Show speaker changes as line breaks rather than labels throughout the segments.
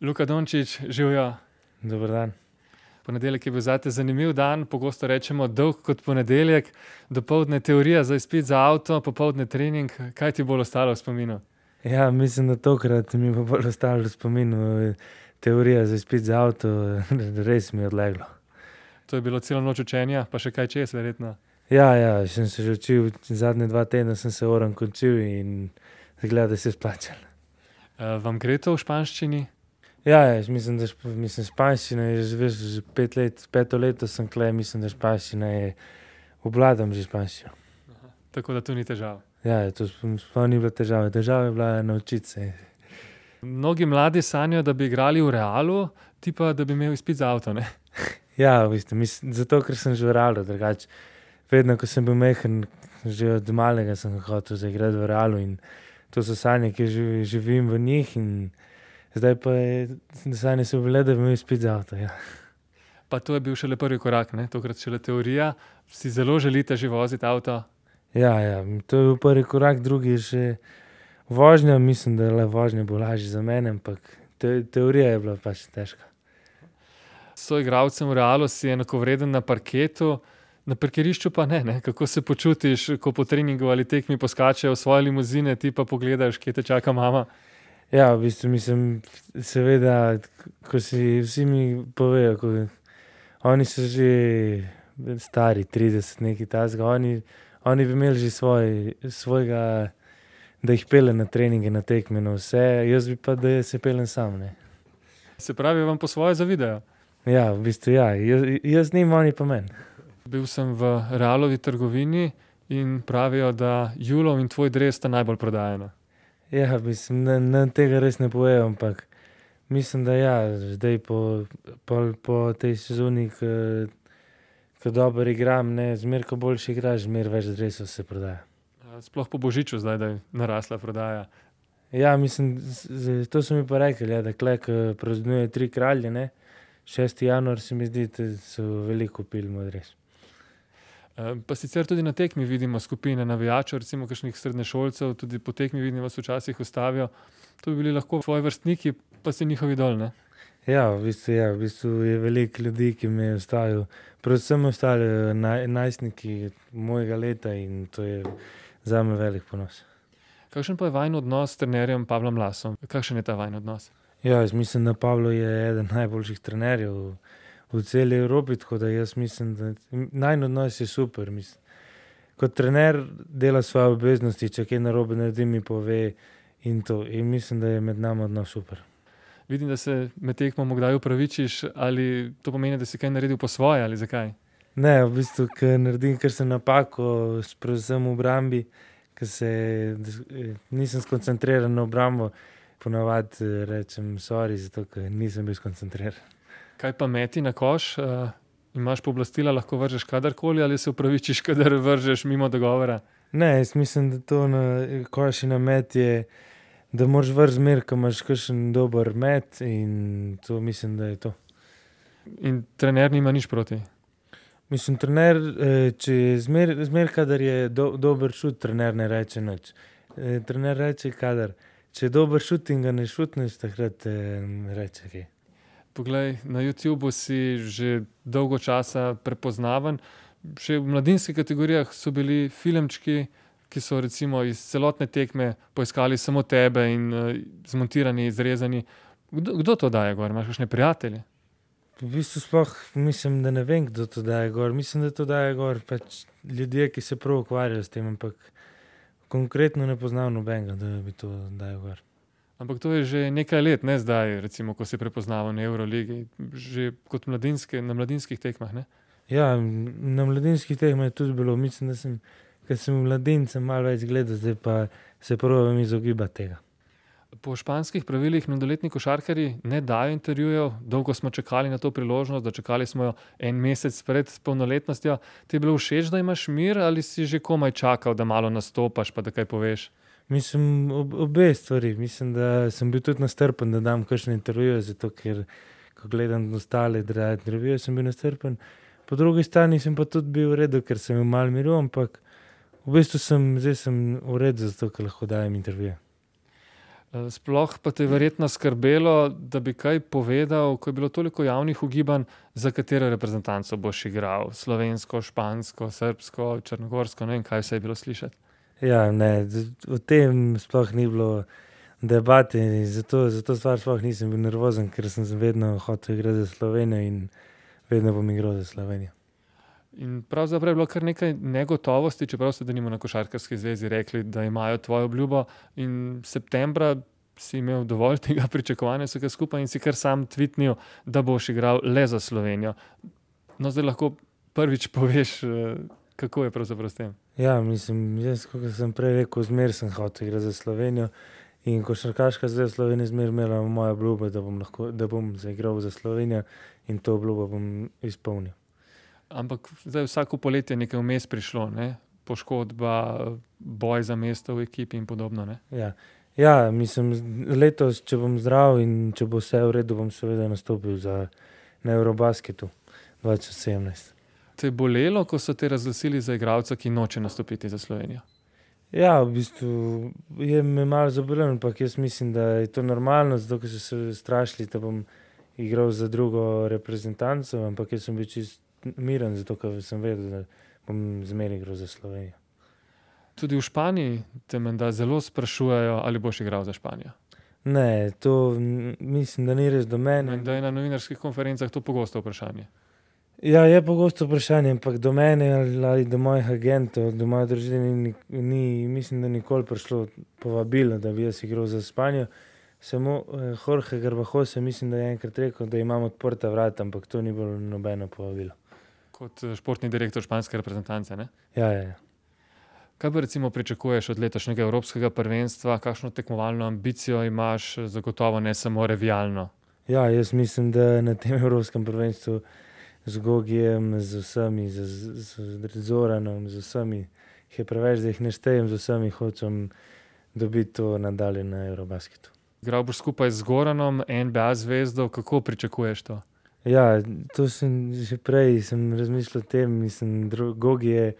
Luka Dončić, živijo.
Dober dan.
Ponedeljek je bil zate zanimiv dan, pogosto rečemo dolg kot ponedeljek, dopoledne teorija za izpit za avto, popoldne trening. Kaj ti bo ostalo v spominu?
Ja, mislim, da tokrat mi bo bolj ostalo v spominu teorija za izpit za avto, res mi je odleglo.
To je bilo celo noč učenja, pa še kaj čez, verjetno.
Ja, ja, sem se že učil, zadnje dva tedna sem se oran končil in zgleda, da se je splačalo.
Uh, vam gre to v španščini?
Ja, ja, jaz mislim, da mislim, španščina je že, veš, že pet let, peto leto sem kle, mislim, da španščina je, obvladam že španščino.
Tako da tu ni težav.
Ja, ja, to sploh ni bila težava, težava je bila naučiti se.
Mnogi mladi sanjajo, da bi igrali v Realu, ti pa, da bi imel izpit za avto. Ne?
Ja, v bistvu, mislim, zato, ker sem že v realu, drugače. Vedno, ko sem bil mehen, že od malega sem hotel zaigrati v realu in to so sanje, ki živ, živim v njih in zdaj pa je, sanje so bile, da bi imel izpit za avto, ja.
Pa to je bil šele prvi korak, ne? tokrat šele teorija. Si zelo želite že voziti avto.
Ja, ja, to je bil prvi korak, drugi je še vožnja, mislim, da je le vožnja bo lažje za mene, ampak te, teorija je bila pač težka.
S soigralcem v Realu si enakovreden na parketu, na parkirišču pa ne, ne. Kako se počutiš, ko po treningu ali tekmi poskačejo v svoje limuzine, ti pa pogledaš, kje te čaka mama?
Ja, v bistvu mislim, seveda, ko si vsi mi povejo, ko, oni so že stari, trideset, nekaj takega, oni, oni bi imeli že svoj, svojega, da jih pelje na treninge, na tekme, na vse, jaz bi pa, da se peljem sam, ne.
Se pravi, vam po svoje zavidajo.
Ja, v bistvu ja, jaz, jaz njim, oni pa meni.
Bil sem v Realovi trgovini in pravijo, da Julov in tvoj dres sta najbolj prodajana.
Ja, mislim, ne, ne, tega res ne povejo, ampak mislim, da ja, zdaj po, pol po tej sezoni, ke dobro igram, ne, zmeraj, ko boljše igraš, zmeraj več dresov se prodaja.
Sploh po božiču zdaj, da je narasla prodaja.
Ja, mislim, z, z, to so mi pa rekli, ja, da tule, ke praznujejo tri kralje, ne, šesti januar, se mi zdi, da so veliko kupili moj dres.
Pa sicer tudi na tekmi vidimo skupine navijačev, recimo kakšnih srednješolcev, tudi po tekmi vidim, vas včasih ustavijo. To bi bili lahko tvoji vrstniki, pa si njihov idol, ne?
Ja, v bistvu ja, v bistvu je veliko ljudi, ki me ustavijo. Predvsem ostali najstniki mojega leta in to je zame velik ponos.
Kakšen pa je vajin odnos s trenerjem Pavlom Lasom? Kakšen je ta vajin odnos?
Ja, jaz mislim, da Pavlo je eden najboljših trenerjev v celi Evropi, tako da jaz mislim, da najin odnos je super, mislim. Kot trener dela svoje obveznosti, če kaj narobe naredi, mi pove in to. In mislim, da je med nama odnos super.
Vidim, da se med tekmo kdaj opravičiš, ali to pomeni, da si kaj naredil po svoje ali zakaj?
Ne, v bistvu, ke naredim kakšno napako, predvsem v obrambi, ke se, nisem skoncentriran na obrambo, po navadi rečem sorry, zato ke nisem bil skoncentriran.
Kaj pa meti na koš? imaš pooblastila, lahko vržeš kadarkoli ali se opravičiš, kadar vržeš mimo dogovora?
Ne, jaz mislim, da to na koš in na met je, da moraš vreči zmeraj, ke imaš kakšen dober met, in to mislim, da je to.
In trener nima nič proti?
Mislim, trener, če je zmeraj, zmeraj, kadar je dober šut, trener ne reče nič. trener reče, kadar, če je dober šut in ga ne šutneš, takrat, reče kaj.
Poglej, na Youtubu si že dolgo časa prepoznaven. Še v mladinskih kategorijah so bili filmčki, ki so recimo iz celotne tekme poiskali samo tebe in, zmontirani, izrezani. Kdo, kdo to daje gor, imaš kakšne prijatelje?
V bistvu sploh mislim, da ne vem, kdo to daje gor, mislim, da to dajejo gor pač ljudje, ki se prav ukvarjajo s tem, ampak konkretno ne poznam nobenega, da bi to dajal gor.
Ampak to je že nekaj let, ne zdaj, recimo, ko si prepoznaven v Evroligi. Že kot mladinske, na mladinskih tekmah, ne?
Ja, na mladinskih tekmah je tudi bilo, mislim, da sem, sem sem malo več gledal, zdaj pa se probam izogibati tega.
Po španskih pravilih mladoletni košarkarji ne dajo intervjujev, dolgo smo čakali na to priložnost, dočakali smo jo en mesec pred polnoletnostjo. Ti je bilo všeč, da imaš mir, ali si že komaj čakal, da malo nastopaš pa da kaj poveš?
Mislim, obe stvari, mislim, da sem bil tudi nestrpen, da dam kakšne intervjuje, zato ker ko gledam ostale, da intervjuje, sem bil nestrpen. Po drugi strani sem pa tudi bil v redu, ker sem imel malo miru, ampak v bistvu sem, zdaj sem v redu, zato ker lahko dajem intervjuje.
sploh pa te je verjetno skrbelo, da bi kaj povedal, ko je bilo toliko javnih ugibanj, za katero reprezentanco boš igral. Slovensko, špansko, srbsko, črnogorsko, ne vem, kaj vse je bilo slišati.
Ja, ne, o tem sploh ni bilo debate zato, za to stvar sploh nisem bil nervozen, ker sem vedno hotel igrati za Slovenijo in vedno bom igral za Slovenijo.
In pravzaprav je bilo kar nekaj negotovosti, čeprav so denimo na košarkarski zvezi rekli, da imajo tvojo obljubo, in septembra si imel dovolj tega pričakovanja vsega skupaj in si kar sam tvitnil, da boš igral le za Slovenijo. No, zdaj lahko prvič poveš, kako je pravzaprav s tem.
Ja, mislim, jaz, kakor sem prej rekel, zmeraj sem hotel igrati za Slovenijo. In Košarkarska zveza Slovenije je zmeraj imela mojo obljubo, da bom lahko, da bom zaigral za Slovenijo, in to obljubo bom izpolnil.
Ampak zdaj vsako poletje je nekaj vmes prišlo, ne. Poškodba, boj za mesto v ekipi in podobno, ne.
Ja. Ja, mislim, letos, če bom zdrav in če bo vse v redu, bom seveda nastopil za, na eurobasketu dva tisoč sedemnajst.
Te bolelo, ko so te razglasili za igralca, ki noče nastopiti za Slovenijo?
Ja, v bistvu je me malo zabolelo, ampak jaz mislim, da je to normalno, zato ker so se ustrašili, da bom igral za drugo reprezentanco, ampak jaz sem bil čisto miren, zato ker sem vedel, da bom zmeraj igral za Slovenijo.
Tudi v Španiji te menda zelo sprašujejo, ali boš igral za Španijo.
Ne, to mislim, da ni res do mene.
Menda je na novinarskih konferencah to pogosto vprašanje.
Ja, je pogosto vprašanje, ampak do mene ali do mojih agentov, do moje družine ni ni, mislim, da nikoli prišlo povabilo, da bi jaz igral za Španijo. Samo, Jorge Garbajosa je mislim, da je enkrat rekel, da imam odprta vrata, ampak to ni bilo nobeno povabilo.
Kot, športni direktor španske reprezentance, ne?
Ja, ja, ja.
Kaj pa recimo pričakuješ od letošnjega evropskega prvenstva, kakšno tekmovalno ambicijo imaš, zagotovo ne samo revijalno?
Ja, jaz mislim, da na tem evropskem prvenstvu z Gogijem, z vsemi, z, z Zoranom, z vsemi, jih je preveč, da jih ne štejem, z vsemi hočem dobiti to medaljo na eurobasketu.
Igral boš skupaj z Goranom, NBA zvezdo, kako pričakuješ to?
Ja, to sem že prej sem razmišljal o tem, mislim, Gogi je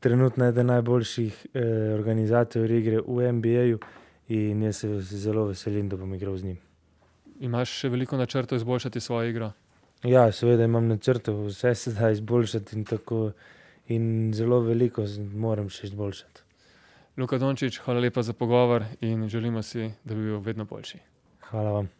trenutno eden najboljših, organizatorjev igre v NBA-ju in jaz se zelo veselim, da bom igral z njim.
Imaš še veliko načrtov izboljšati svojo igro?
Ja, seveda imam načrtov, vse se da izboljšati in tako in zelo veliko moram še izboljšati.
Luka Dončić, hvala lepa za pogovor in želimo si, da bi bil vedno boljši.
Hvala vam.